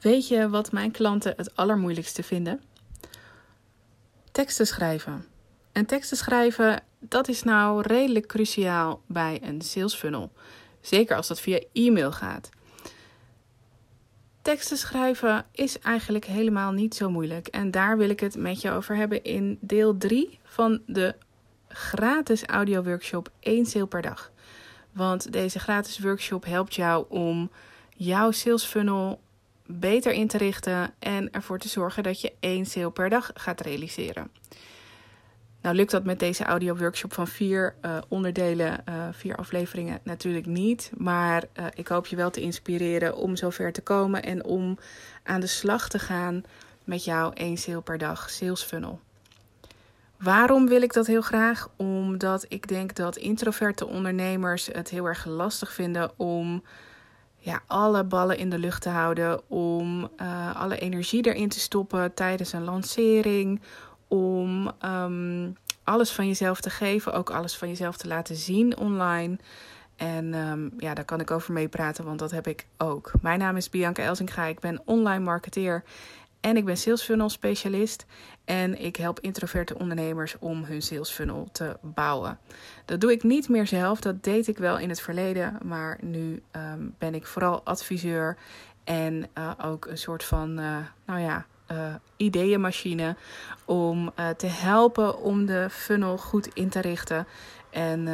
Weet je wat mijn klanten het allermoeilijkste vinden? Teksten schrijven. En teksten schrijven, dat is nou redelijk cruciaal bij een sales funnel. Zeker als dat via e-mail gaat. Teksten schrijven is eigenlijk helemaal niet zo moeilijk. En daar wil ik het met je over hebben in deel 3 van de gratis audio workshop 1 sale per dag. Want deze gratis workshop helpt jou om jouw sales funnel beter in te richten en ervoor te zorgen dat je één sale per dag gaat realiseren. Nou lukt dat met deze audio workshop van vier uh, onderdelen, uh, vier afleveringen natuurlijk niet. Maar uh, ik hoop je wel te inspireren om zover te komen en om aan de slag te gaan met jouw één sale per dag sales funnel. Waarom wil ik dat heel graag? Omdat ik denk dat introverte ondernemers het heel erg lastig vinden om ja, alle ballen in de lucht te houden, om uh, alle energie erin te stoppen tijdens een lancering, om um, alles van jezelf te geven, ook alles van jezelf te laten zien online. En um, ja, daar kan ik over meepraten, want dat heb ik ook. Mijn naam is Bianca Elsinga, ik ben online marketeer en ik ben sales funnel specialist. En ik help introverte ondernemers om hun sales funnel te bouwen. Dat doe ik niet meer zelf, dat deed ik wel in het verleden. Maar nu um, ben ik vooral adviseur en uh, ook een soort van, uh, nou ja, uh, ideeënmachine om te helpen om de funnel goed in te richten en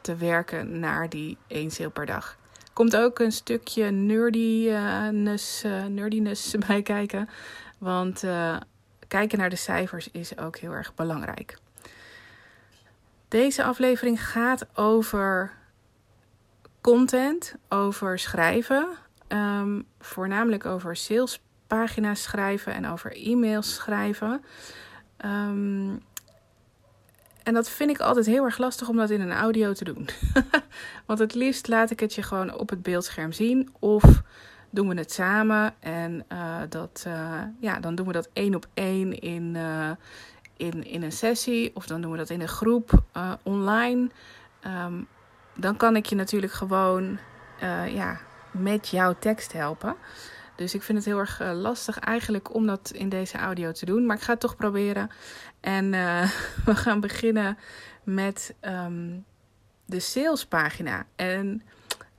te werken naar die één sale per dag. Komt ook een stukje nerdiness, nerdiness bij kijken. Want uh, kijken naar de cijfers is ook heel erg belangrijk. Deze aflevering gaat over content, over schrijven. Um, voornamelijk over salespagina's schrijven en over e-mails schrijven. Um, en dat vind ik altijd heel erg lastig om dat in een audio te doen. Want het liefst laat ik het je gewoon op het beeldscherm zien. Of doen we het samen. En uh, dat, uh, ja, dan doen we dat één op één in, uh, in, in een sessie. Of dan doen we dat in een groep online. Um, dan kan ik je natuurlijk gewoon ja, met jouw tekst helpen. Dus ik vind het heel erg lastig eigenlijk om dat in deze audio te doen. Maar ik ga het toch proberen. En we gaan beginnen met um, de salespagina. En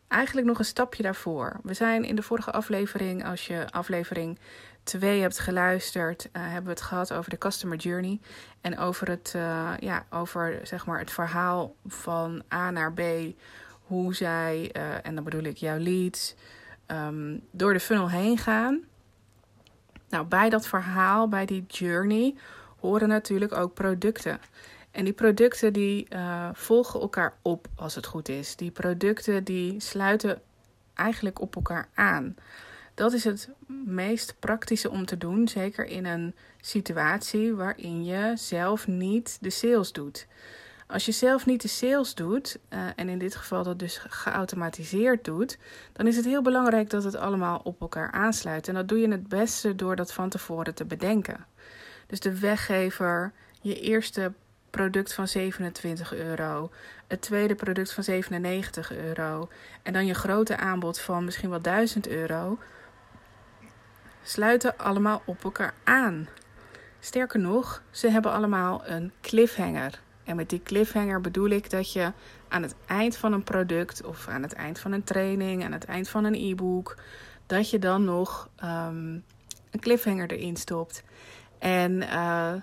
eigenlijk nog een stapje daarvoor. We zijn in de vorige aflevering, als je aflevering 2 hebt geluisterd, uh, hebben we het gehad over de customer journey en over het, uh, ja, over zeg maar het verhaal van A naar B, hoe zij, uh, en dan bedoel ik jouw leads, um, door de funnel heen gaan. Nou, bij dat verhaal, bij die journey, horen natuurlijk ook producten. En die producten die uh, volgen elkaar op als het goed is. Die producten die sluiten eigenlijk op elkaar aan. Dat is het meest praktische om te doen, zeker in een situatie waarin je zelf niet de sales doet. Als je zelf niet de sales doet, uh, en in dit geval dat dus geautomatiseerd doet, dan is het heel belangrijk dat het allemaal op elkaar aansluit. En dat doe je het beste door dat van tevoren te bedenken. Dus de weggever, je eerste product van 27 euro. Het tweede product van 97 euro. En dan je grote aanbod van misschien wel 1000 euro. Sluiten allemaal op elkaar aan. Sterker nog, ze hebben allemaal een cliffhanger. En met die cliffhanger bedoel ik dat je aan het eind van een product of aan het eind van een training, aan het eind van een e-book, dat je dan nog um, een cliffhanger erin stopt. En uh,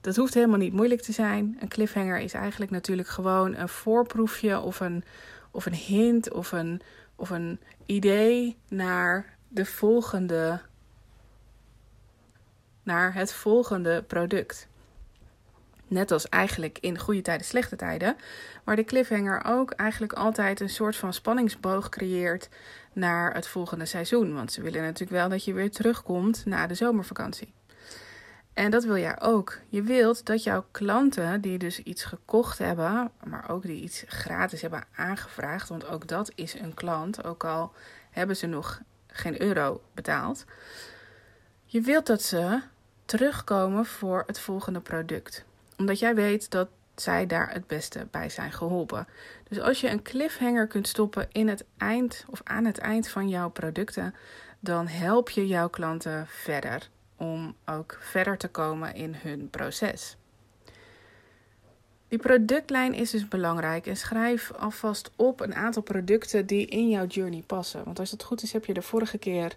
dat hoeft helemaal niet moeilijk te zijn. Een cliffhanger is eigenlijk natuurlijk gewoon een voorproefje of een, of een hint of een, of een idee naar de volgende naar het volgende product. Net als eigenlijk in goede tijden, slechte tijden. Maar de cliffhanger ook eigenlijk altijd een soort van spanningsboog creëert naar het volgende seizoen. Want ze willen natuurlijk wel dat je weer terugkomt na de zomervakantie. En dat wil jij ook. Je wilt dat jouw klanten die dus iets gekocht hebben, maar ook die iets gratis hebben aangevraagd, want ook dat is een klant, ook al hebben ze nog geen euro betaald. Je wilt dat ze terugkomen voor het volgende product. Omdat jij weet dat zij daar het beste bij zijn geholpen. Dus als je een cliffhanger kunt stoppen in het eind of aan het eind van jouw producten, dan help je jouw klanten verder om ook verder te komen in hun proces. Die productlijn is dus belangrijk en schrijf alvast op een aantal producten die in jouw journey passen. Want als het goed is, heb je de vorige keer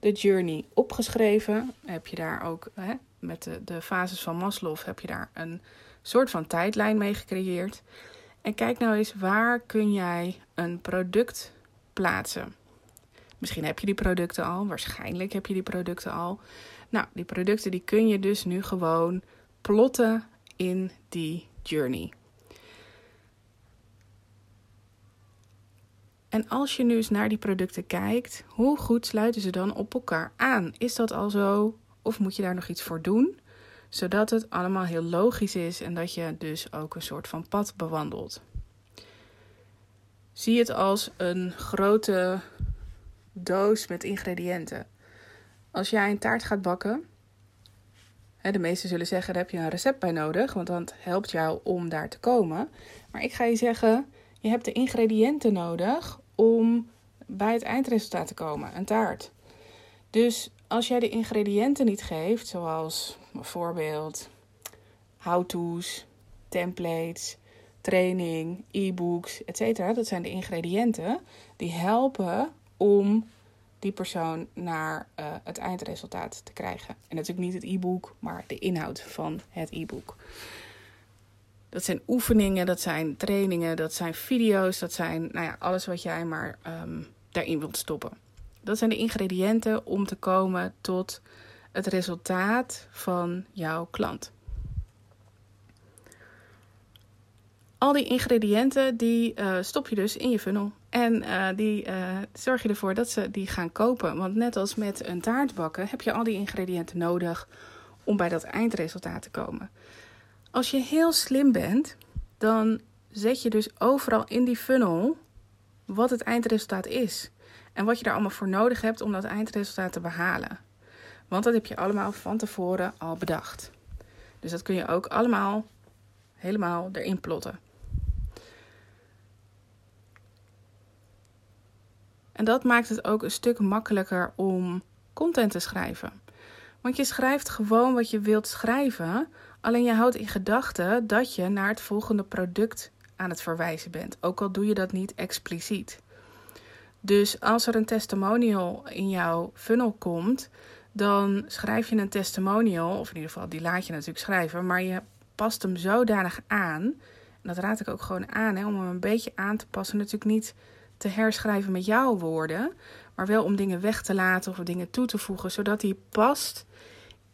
de journey opgeschreven. Heb je daar ook hè, met de, de fases van Maslow heb je daar een soort van tijdlijn mee gecreëerd. En kijk nou eens waar kun jij een product plaatsen. Misschien heb je die producten al, waarschijnlijk heb je die producten al. Nou, die producten die kun je dus nu gewoon plotten in die journey. En als je nu eens naar die producten kijkt, hoe goed sluiten ze dan op elkaar aan? Is dat al zo of moet je daar nog iets voor doen? Zodat het allemaal heel logisch is en dat je dus ook een soort van pad bewandelt. Zie het als een grote doos met ingrediënten. Als jij een taart gaat bakken, de meesten zullen zeggen, daar heb je een recept bij nodig, want dat helpt jou om daar te komen. Maar ik ga je zeggen, je hebt de ingrediënten nodig om bij het eindresultaat te komen, een taart. Dus als jij de ingrediënten niet geeft, zoals bijvoorbeeld how-to's, templates, training, e-books, etc. Dat zijn de ingrediënten die helpen om die persoon naar uh, het eindresultaat te krijgen. En natuurlijk niet het e-book, maar de inhoud van het e-book. Dat zijn oefeningen, dat zijn trainingen, dat zijn video's, dat zijn nou ja, alles wat jij maar um, daarin wilt stoppen. Dat zijn de ingrediënten om te komen tot het resultaat van jouw klant. Al die ingrediënten die uh, stop je dus in je funnel. En uh, die uh, zorg je ervoor dat ze die gaan kopen. Want net als met een taart bakken heb je al die ingrediënten nodig om bij dat eindresultaat te komen. Als je heel slim bent, dan zet je dus overal in die funnel wat het eindresultaat is. En wat je daar allemaal voor nodig hebt om dat eindresultaat te behalen. Want dat heb je allemaal van tevoren al bedacht. Dus dat kun je ook allemaal helemaal erin plotten. En dat maakt het ook een stuk makkelijker om content te schrijven. Want je schrijft gewoon wat je wilt schrijven, alleen je houdt in gedachten dat je naar het volgende product aan het verwijzen bent, ook al doe je dat niet expliciet. Dus als er een testimonial in jouw funnel komt, dan schrijf je een testimonial, of in ieder geval die laat je natuurlijk schrijven, maar je past hem zodanig aan. En dat raad ik ook gewoon aan, hè, om hem een beetje aan te passen. Natuurlijk niet te herschrijven met jouw woorden, maar wel om dingen weg te laten of dingen toe te voegen, zodat die past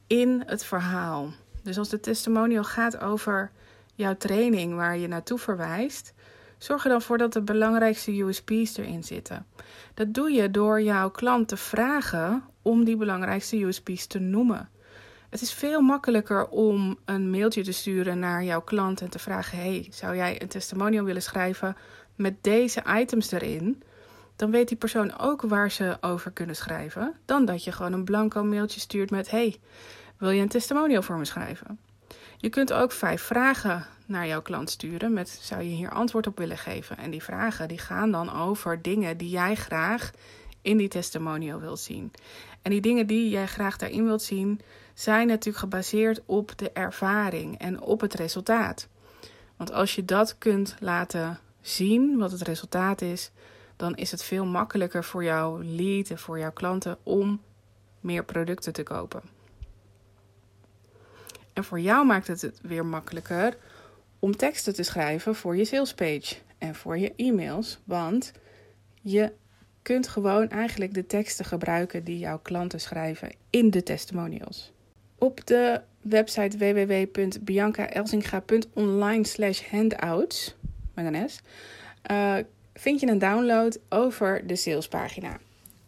in het verhaal. Dus als de testimonial gaat over jouw training waar je naartoe verwijst, zorg er dan voor dat de belangrijkste USP's erin zitten. Dat doe je door jouw klant te vragen om die belangrijkste USP's te noemen. Het is veel makkelijker om een mailtje te sturen naar jouw klant en te vragen: Hey, zou jij een testimonial willen schrijven met deze items erin? Dan weet die persoon ook waar ze over kunnen schrijven. Dan dat je gewoon een blanco mailtje stuurt met: Hey, wil je een testimonial voor me schrijven? Je kunt ook vijf vragen naar jouw klant sturen met: Zou je hier antwoord op willen geven? En die vragen die gaan dan over dingen die jij graag in die testimonial wilt zien. En die dingen die jij graag daarin wilt zien, zijn natuurlijk gebaseerd op de ervaring en op het resultaat. Want als je dat kunt laten zien, wat het resultaat is, dan is het veel makkelijker voor jouw lead en voor jouw klanten om meer producten te kopen. En voor jou maakt het het weer makkelijker om teksten te schrijven voor je salespage en voor je e-mails, want je kunt gewoon eigenlijk de teksten gebruiken die jouw klanten schrijven in de testimonials. Op de website www.biancaelsinga.online slash handouts met een S, uh, vind je een download over de salespagina.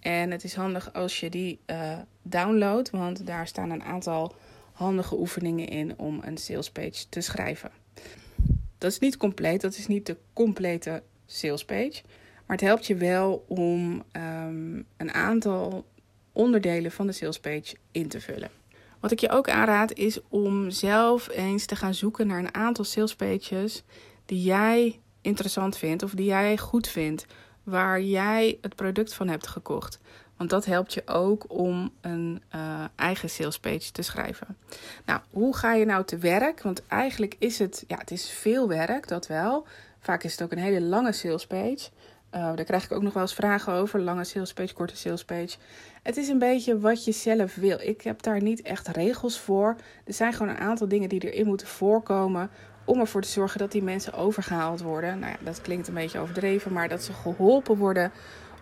En het is handig als je die uh, downloadt, want daar staan een aantal handige oefeningen in om een salespage te schrijven. Dat is niet compleet, dat is niet de complete salespage. Maar het helpt je wel om um, een aantal onderdelen van de salespage in te vullen. Wat ik je ook aanraad is om zelf eens te gaan zoeken naar een aantal salespages die jij interessant vindt of die jij goed vindt, waar jij het product van hebt gekocht. Want dat helpt je ook om een uh, eigen salespage te schrijven. Nou, hoe ga je nou te werk? Want eigenlijk is het, ja, het is veel werk, dat wel. Vaak is het ook een hele lange salespage. Uh, daar krijg ik ook nog wel eens vragen over. Lange salespage, korte salespage. Het is een beetje wat je zelf wil. Ik heb daar niet echt regels voor. Er zijn gewoon een aantal dingen die erin moeten voorkomen. Om ervoor te zorgen dat die mensen overgehaald worden. Nou ja, dat klinkt een beetje overdreven, maar dat ze geholpen worden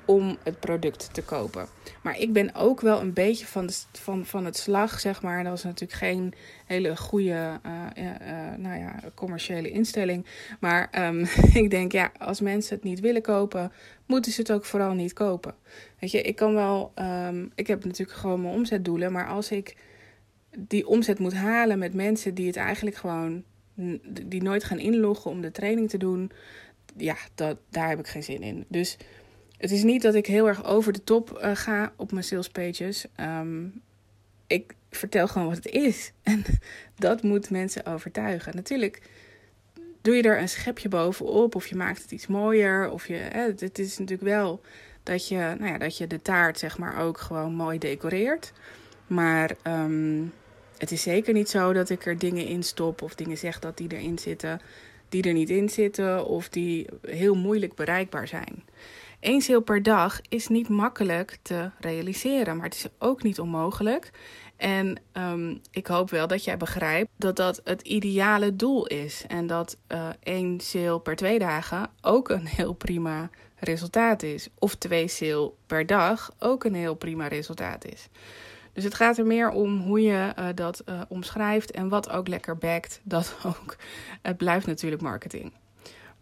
om het product te kopen. Maar ik ben ook wel een beetje van, de, van, van het slag, zeg maar. Dat is natuurlijk geen hele goede uh, uh, nou ja, commerciële instelling. Maar um, ik denk, ja, als mensen het niet willen kopen, moeten ze het ook vooral niet kopen. Weet je, ik kan wel, um, ik heb natuurlijk gewoon mijn omzetdoelen. Maar als ik die omzet moet halen met mensen die het eigenlijk gewoon, die nooit gaan inloggen om de training te doen. Ja, dat, daar heb ik geen zin in. Dus het is niet dat ik heel erg over de top uh, ga op mijn sales pages. Um, ik vertel gewoon wat het is. En dat moet mensen overtuigen. Natuurlijk doe je er een schepje bovenop of je maakt het iets mooier. Of je, hè, het is natuurlijk wel dat je, nou ja, dat je de taart zeg maar ook gewoon mooi decoreert. Maar um, het is zeker niet zo dat ik er dingen in stop of dingen zeg dat die erin zitten die er niet in zitten of die heel moeilijk bereikbaar zijn. Eén sale per dag is niet makkelijk te realiseren, maar het is ook niet onmogelijk. En um, ik hoop wel dat jij begrijpt dat dat het ideale doel is. En dat één sale per twee dagen ook een heel prima resultaat is. Of twee sale per dag ook een heel prima resultaat is. Dus het gaat er meer om hoe je uh, dat uh, omschrijft en wat ook lekker backt. Dat ook. Het blijft natuurlijk marketing.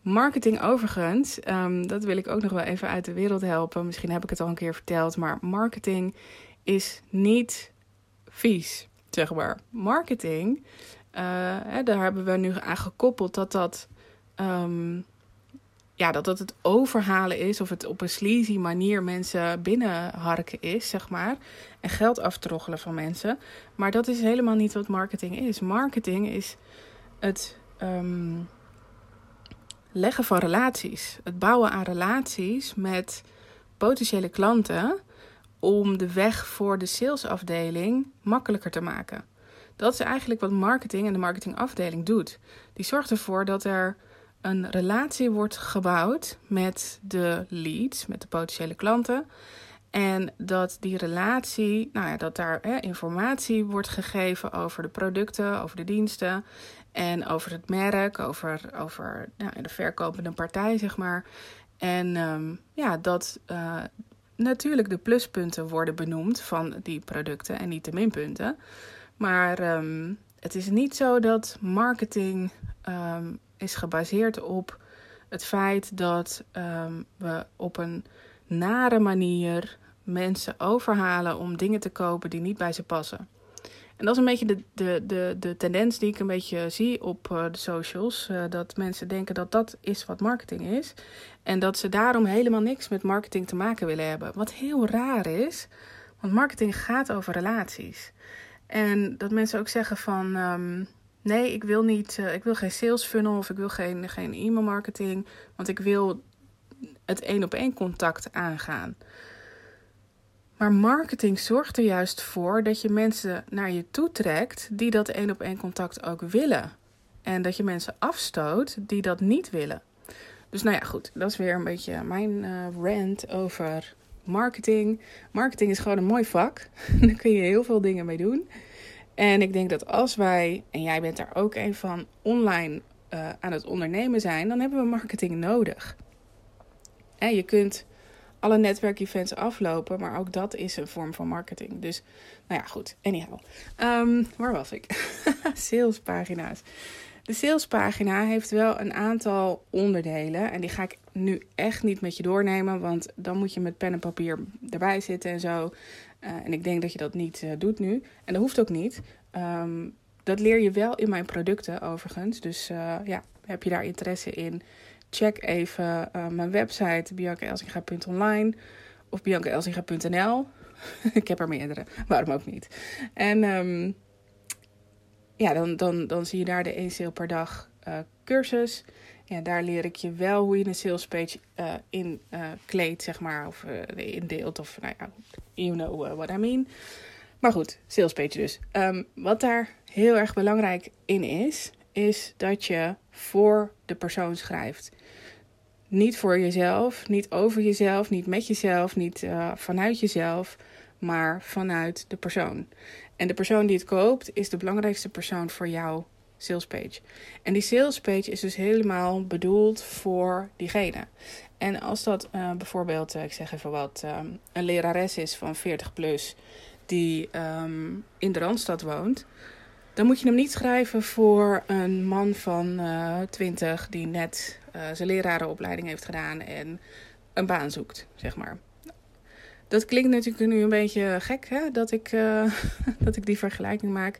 Marketing overigens, um, dat wil ik ook nog wel even uit de wereld helpen. Misschien heb ik het al een keer verteld, maar marketing is niet vies, zeg maar. Marketing, hè, daar hebben we nu aan gekoppeld dat dat, um, ja, dat dat het overhalen is of het op een sleazy manier mensen binnenharken is, zeg maar. En geld aftroggelen van mensen. Maar dat is helemaal niet wat marketing is. Marketing is het... Um, leggen van relaties. Het bouwen aan relaties met potentiële klanten om de weg voor de salesafdeling makkelijker te maken. Dat is eigenlijk wat marketing en de marketingafdeling doet. Die zorgt ervoor dat er een relatie wordt gebouwd met de leads, met de potentiële klanten. En dat die relatie, nou ja, dat daar hè, informatie wordt gegeven over de producten, over de diensten. En over het merk, over, over nou, de verkopende partij, zeg maar. En um, ja, dat uh, natuurlijk de pluspunten worden benoemd van die producten en niet de minpunten. Maar um, het is niet zo dat marketing um, is gebaseerd op het feit dat we op een nare manier mensen overhalen om dingen te kopen die niet bij ze passen. En dat is een beetje de, de, de, de tendens die ik een beetje zie op uh, de socials. Uh, dat mensen denken dat dat is wat marketing is. En dat ze daarom helemaal niks met marketing te maken willen hebben. Wat heel raar is, want marketing gaat over relaties. En dat mensen ook zeggen van... Um, nee, ik wil, niet, uh, ik wil geen sales funnel of ik wil geen, geen e-mail marketing. Want ik wil het één op één contact aangaan. Maar marketing zorgt er juist voor dat je mensen naar je toe trekt die dat één op één contact ook willen. En dat je mensen afstoot die dat niet willen. Dus nou ja, goed, dat is weer een beetje mijn uh, rant over marketing. Marketing is gewoon een mooi vak. Daar kun je heel veel dingen mee doen. En ik denk dat als wij, en jij bent daar ook een van, online uh, aan het ondernemen zijn, dan hebben we marketing nodig. En je kunt alle netwerkevents aflopen. Maar ook dat is een vorm van marketing. Dus, nou ja, goed. Anyhow. Um, waar was ik? Salespagina's. De salespagina heeft wel een aantal onderdelen. En die ga ik nu echt niet met je doornemen. Want dan moet je met pen en papier erbij zitten en zo. Uh, en ik denk dat je dat niet uh, doet nu. En dat hoeft ook niet. Um, dat leer je wel in mijn producten overigens. Dus uh, ja, heb je daar interesse in? check even mijn website biancaelsinga.online of biancaelsinga.nl. ik heb er meerdere, waarom ook niet. En um, ja, dan, dan, dan zie je daar de 1 sale per dag cursus. Ja, daar leer ik je wel hoe je een sales page uh, in uh, kleedt, zeg maar. Of uh, indeelt. Of nou ja, you know what I mean. Maar goed, sales page dus. Um, wat daar heel erg belangrijk in is, is dat je voor de persoon schrijft. Niet voor jezelf, niet over jezelf, niet met jezelf, niet vanuit jezelf, maar vanuit de persoon. En de persoon die het koopt is de belangrijkste persoon voor jou sales page. En die sales page is dus helemaal bedoeld voor diegene. En als dat uh, bijvoorbeeld, uh, ik zeg even wat, um, een lerares is van 40 plus die um, in de Randstad woont, dan moet je hem niet schrijven voor een man van uh, 20 die net zijn lerarenopleiding heeft gedaan en een baan zoekt, zeg maar. Dat klinkt natuurlijk nu een beetje gek, hè? Dat, ik, uh, dat ik die vergelijking maak.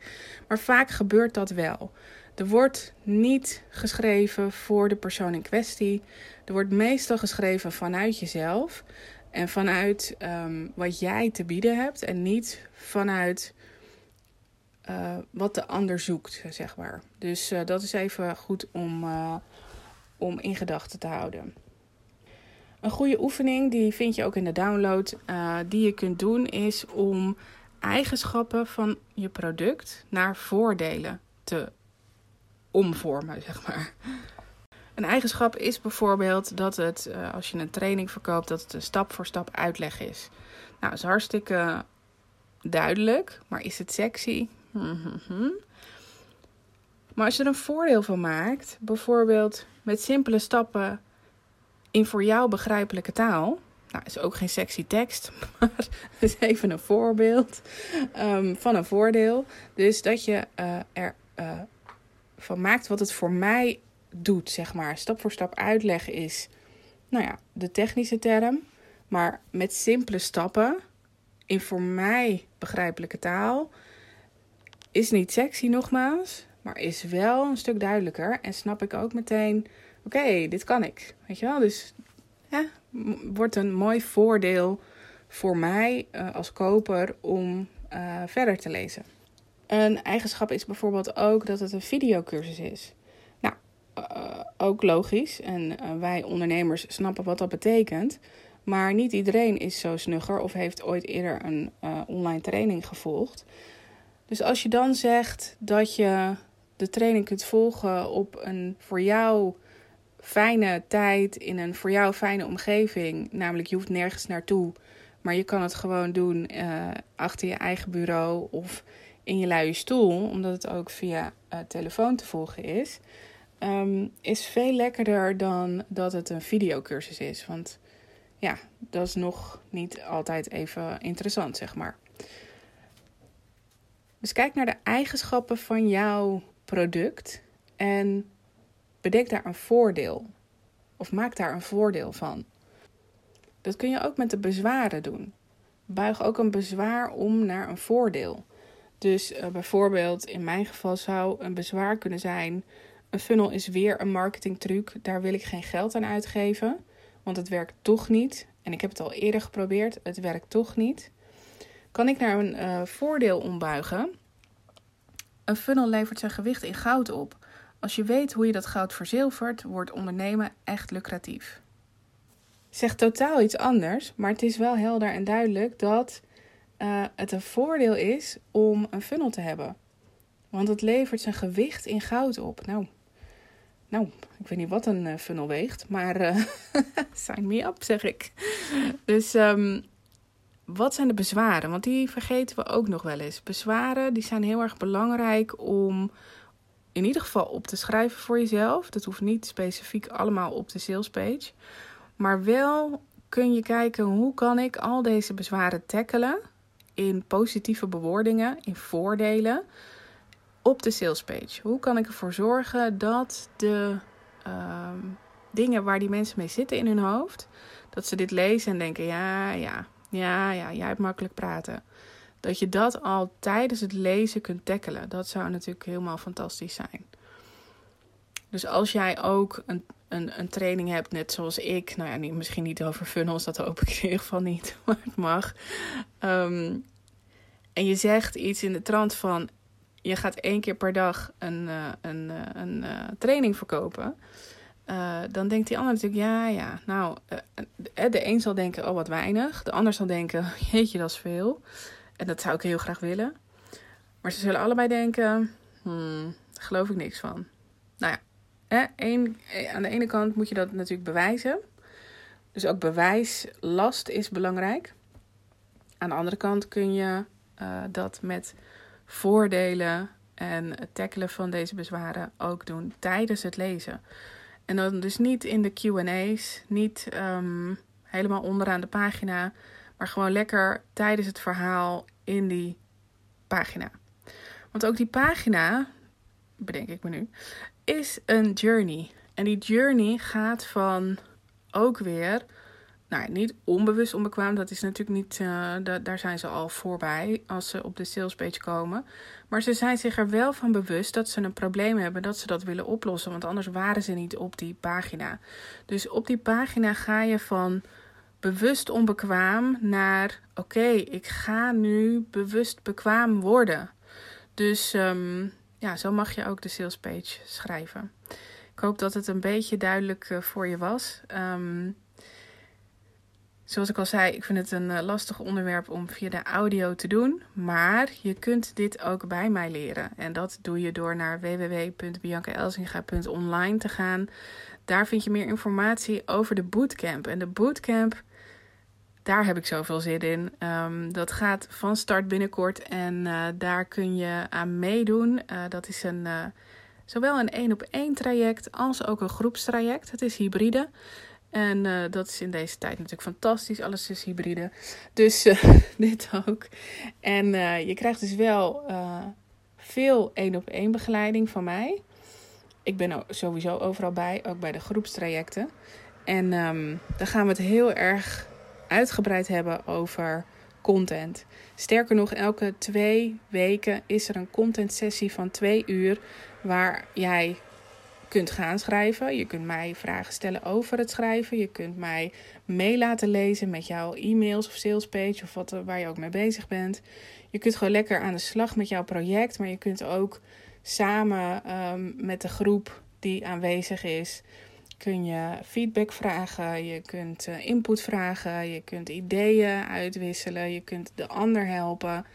Maar vaak gebeurt dat wel. Er wordt niet geschreven voor de persoon in kwestie. Er wordt meestal geschreven vanuit jezelf en vanuit um, wat jij te bieden hebt en niet vanuit uh, wat de ander zoekt, zeg maar. Dus uh, dat is even goed om, om in gedachten te houden. Een goede oefening, die vind je ook in de download, die je kunt doen, is om eigenschappen van je product naar voordelen te omvormen, zeg maar. Een eigenschap is bijvoorbeeld dat het, uh, als je een training verkoopt, dat het een stap voor stap uitleg is. Nou, is hartstikke duidelijk, maar is het sexy? Maar als je er een voordeel van maakt, bijvoorbeeld met simpele stappen in voor jou begrijpelijke taal. Nou, is ook geen sexy tekst, maar is even een voorbeeld um, van een voordeel. Dus dat je uh, er uh, van maakt wat het voor mij doet, zeg maar. Stap voor stap uitleggen is, nou ja, de technische term. Maar met simpele stappen, in voor mij begrijpelijke taal, is niet sexy nogmaals, maar is wel een stuk duidelijker. En snap ik ook meteen, oké, dit kan ik. Weet je wel? Dus ja, wordt een mooi voordeel voor mij uh, als koper om uh, verder te lezen. Een eigenschap is bijvoorbeeld ook dat het een videocursus is. Nou, uh, ook logisch. En wij ondernemers snappen wat dat betekent. Maar niet iedereen is zo snugger of heeft ooit eerder een online training gevolgd. Dus als je dan zegt dat je de training kunt volgen op een voor jou fijne tijd, in een voor jou fijne omgeving, namelijk je hoeft nergens naartoe, maar je kan het gewoon doen achter je eigen bureau of in je luie stoel, omdat het ook via uh, telefoon te volgen is, um, is veel lekkerder dan dat het een videocursus is. Want ja, dat is nog niet altijd even interessant, zeg maar. Dus kijk naar de eigenschappen van jouw product en bedenk daar een voordeel. Of maak daar een voordeel van. Dat kun je ook met de bezwaren doen. Buig ook een bezwaar om naar een voordeel. Dus uh, bijvoorbeeld in mijn geval zou een bezwaar kunnen zijn: een funnel is weer een marketingtruc. Daar wil ik geen geld aan uitgeven, want het werkt toch niet. En ik heb het al eerder geprobeerd, het werkt toch niet. Kan ik naar een uh, voordeel ombuigen? Een funnel levert zijn gewicht in goud op. Als je weet hoe je dat goud verzilvert, wordt ondernemen echt lucratief. Zegt totaal iets anders, maar het is wel helder en duidelijk dat uh, het een voordeel is om een funnel te hebben. Want het levert zijn gewicht in goud op. Nou, nou ik weet niet wat een uh, funnel weegt, maar uh, sign me up, zeg ik. Dus um, wat zijn de bezwaren? Want die vergeten we ook nog wel eens. Bezwaren die zijn heel erg belangrijk om in ieder geval op te schrijven voor jezelf. Dat hoeft niet specifiek allemaal op de salespage. Maar wel kun je kijken hoe kan ik al deze bezwaren tackelen in positieve bewoordingen, in voordelen op de salespage. Hoe kan ik ervoor zorgen dat de uh, dingen waar die mensen mee zitten in hun hoofd, dat ze dit lezen en denken: ja, ja, ja, ja, jij hebt makkelijk praten. Dat je dat al tijdens het lezen kunt tackelen. Dat zou natuurlijk helemaal fantastisch zijn. Dus als jij ook een, een, een training hebt, net zoals ik, nou ja, misschien niet over funnels, dat hoop ik in ieder geval niet, maar het mag. Um, en je zegt iets in de trant van: je gaat één keer per dag een, uh, een, uh, een uh, training verkopen. dan denkt die ander natuurlijk, ja, ja, nou, de een zal denken, oh wat weinig. De ander zal denken, jeetje, dat is veel. En dat zou ik heel graag willen. Maar ze zullen allebei denken, hmm, daar geloof ik niks van. Nou ja, hè, een, aan de ene kant moet je dat natuurlijk bewijzen. Dus ook bewijslast is belangrijk. Aan de andere kant kun je uh, dat met voordelen en het tackelen van deze bezwaren ook doen tijdens het lezen. En dan dus niet in de QA's, niet um, helemaal onderaan de pagina, maar gewoon lekker tijdens het verhaal in die pagina. Want ook die pagina, bedenk ik me nu, is een journey. En die journey gaat van ook weer nou, niet onbewust onbekwaam. Dat is natuurlijk niet, uh, daar zijn ze al voorbij als ze op de salespage komen. Maar ze zijn zich er wel van bewust dat ze een probleem hebben, dat ze dat willen oplossen. Want anders waren ze niet op die pagina. Dus op die pagina ga je van bewust onbekwaam naar: oké, ik ga nu bewust bekwaam worden. Dus um, ja, zo mag je ook de salespage schrijven. Ik hoop dat het een beetje duidelijk uh, voor je was. Um, Zoals ik al zei, ik vind het een eh, lastig onderwerp om via de audio te doen. Maar je kunt dit ook bij mij leren. En dat doe je door naar www.biancaelsinga.online te gaan. Daar vind je meer informatie over de bootcamp. En de bootcamp, daar heb ik zoveel zin in. Um, dat gaat van start binnenkort en uh, daar kun je aan meedoen. Uh, dat is een, uh, zowel een één op één traject als ook een groepstraject. Het is hybride. En dat is in deze tijd natuurlijk fantastisch. Alles is hybride. Dus dit ook. En je krijgt dus wel veel één op één begeleiding van mij. Ik ben sowieso overal bij, ook bij de groepstrajecten. En um, dan gaan we het heel erg uitgebreid hebben over content. Sterker nog, elke twee weken is er een content sessie van twee uur waar jij kunt gaan schrijven. Je kunt mij vragen stellen over het schrijven. Je kunt mij mee laten lezen met jouw e-mails of salespage of wat, waar je ook mee bezig bent. Je kunt gewoon lekker aan de slag met jouw project, maar je kunt ook samen um, met de groep die aanwezig is, kun je feedback vragen, je kunt uh, input vragen, je kunt ideeën uitwisselen, je kunt de ander helpen.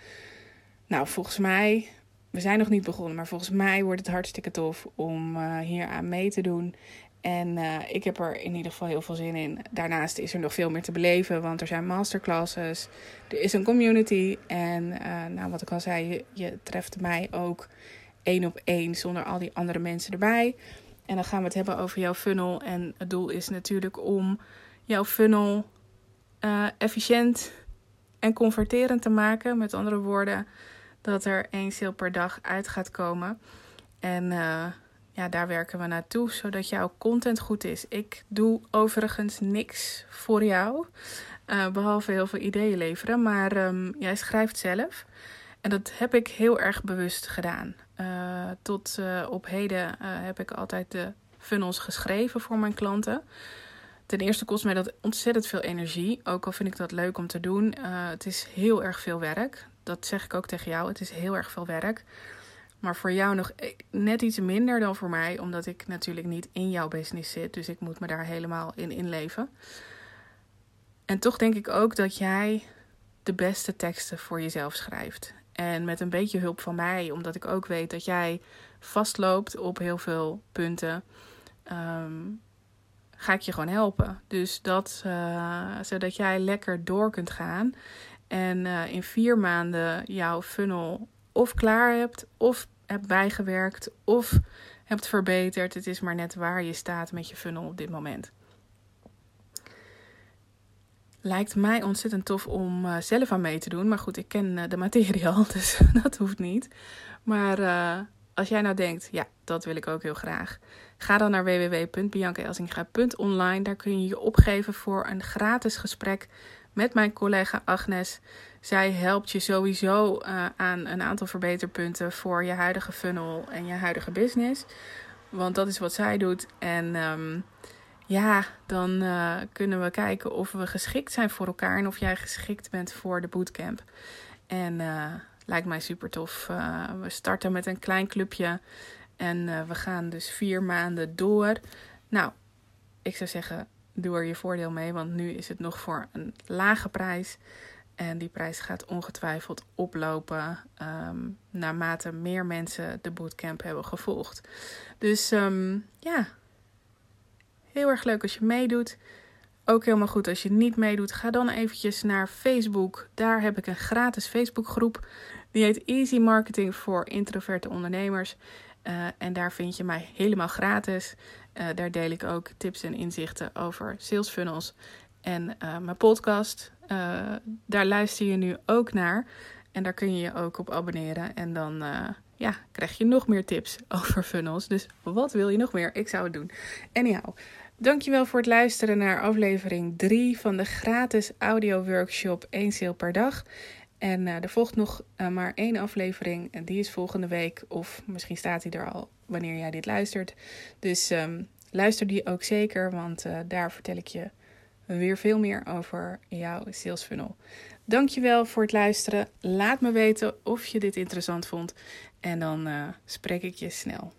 Nou, volgens mij we zijn nog niet begonnen, maar volgens mij wordt het hartstikke tof om uh, hier aan mee te doen. En uh, ik heb er in ieder geval heel veel zin in. Daarnaast is er nog veel meer te beleven, want er zijn masterclasses. Er is een community. En nou, wat ik al zei, je, treft mij ook één op één zonder al die andere mensen erbij. En dan gaan we het hebben over jouw funnel. En het doel is natuurlijk om jouw funnel efficiënt en converterend te maken. Met andere woorden dat er één sale per dag uit gaat komen. En uh, ja, daar werken we naartoe, zodat jouw content goed is. Ik doe overigens niks voor jou, uh, behalve heel veel ideeën leveren. Maar um, jij schrijft zelf. En dat heb ik heel erg bewust gedaan. Uh, tot op heden heb ik altijd de funnels geschreven voor mijn klanten. Ten eerste kost mij dat ontzettend veel energie. Ook al vind ik dat leuk om te doen. het is heel erg veel werk dat zeg ik ook tegen jou. Het is heel erg veel werk. Maar voor jou nog net iets minder dan voor mij, omdat ik natuurlijk niet in jouw business zit. Dus ik moet me daar helemaal in inleven. En toch denk ik ook dat jij de beste teksten voor jezelf schrijft. En met een beetje hulp van mij, omdat ik ook weet dat jij vastloopt op heel veel punten, um, ga ik je gewoon helpen. Dus dat, uh, zodat jij lekker door kunt gaan en uh, in vier maanden jouw funnel of klaar hebt, of hebt bijgewerkt, of hebt verbeterd. Het is maar net waar je staat met je funnel op dit moment. Lijkt mij ontzettend tof om uh, zelf aan mee te doen. Maar goed, ik ken uh, de materie al, dus dat hoeft niet. Maar als jij nou denkt, ja, dat wil ik ook heel graag. Ga dan naar www.biancaelsinga.online. Daar kun je je opgeven voor een gratis gesprek met mijn collega Agnes. Zij helpt je sowieso aan een aantal verbeterpunten voor je huidige funnel en je huidige business. Want dat is wat zij doet. En um, ja, dan uh, kunnen we kijken of we geschikt zijn voor elkaar en of jij geschikt bent voor de bootcamp. En uh, lijkt mij super tof. we starten met een klein clubje en we gaan dus vier maanden door. Nou, ik zou zeggen, doe er je voordeel mee, want nu is het nog voor een lage prijs. En die prijs gaat ongetwijfeld oplopen um, naarmate meer mensen de bootcamp hebben gevolgd. Dus um, ja, heel erg leuk als je meedoet. Ook helemaal goed als je niet meedoet. Ga dan eventjes naar Facebook. Daar heb ik een gratis Facebookgroep. Die heet Easy Marketing voor introverte ondernemers. Uh, en daar vind je mij helemaal gratis. Uh, daar deel ik ook tips en inzichten over sales funnels. En uh, mijn podcast, daar luister je nu ook naar. En daar kun je je ook op abonneren. En dan ja, krijg je nog meer tips over funnels. Dus wat wil je nog meer? Ik zou het doen. Anyhow, dankjewel voor het luisteren naar aflevering 3 van de gratis audio workshop 1 sale per dag. En uh, er volgt nog uh, maar één aflevering. En die is volgende week. Of misschien staat hij er al wanneer jij dit luistert. Dus um, luister die ook zeker. Want uh, daar vertel ik je weer veel meer over jouw sales funnel. Dankjewel voor het luisteren. Laat me weten of je dit interessant vond. En dan spreek ik je snel.